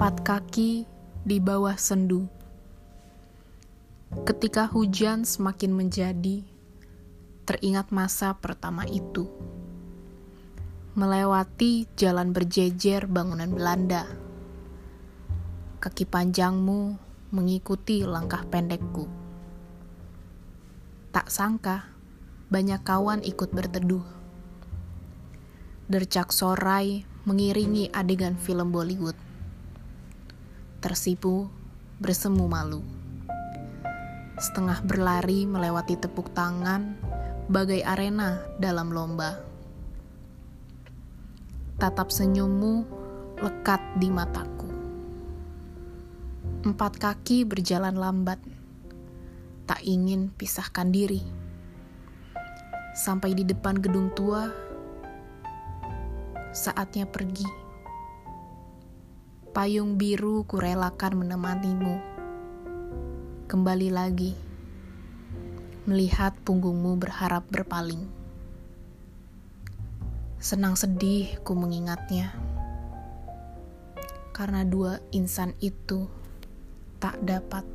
Empat kaki di bawah sendu. Ketika hujan semakin menjadi, teringat masa pertama itu. Melewati jalan berjejer bangunan Belanda. Kaki panjangmu mengikuti langkah pendekku. Tak sangka, banyak kawan ikut berteduh. Dercak sorai mengiringi adegan film Bollywood. Tersipu, bersemu malu. Setengah berlari melewati tepuk tangan, bagai arena dalam lomba. Tatap senyummu lekat di mataku. Empat kaki berjalan lambat, tak ingin pisahkan diri. Sampai di depan gedung tua, saatnya pergi. Payung biru kurelakan menemanimu. Kembali lagi, melihat punggungmu berharap berpaling. Senang sedih ku mengingatnya, karena dua insan itu tak dapat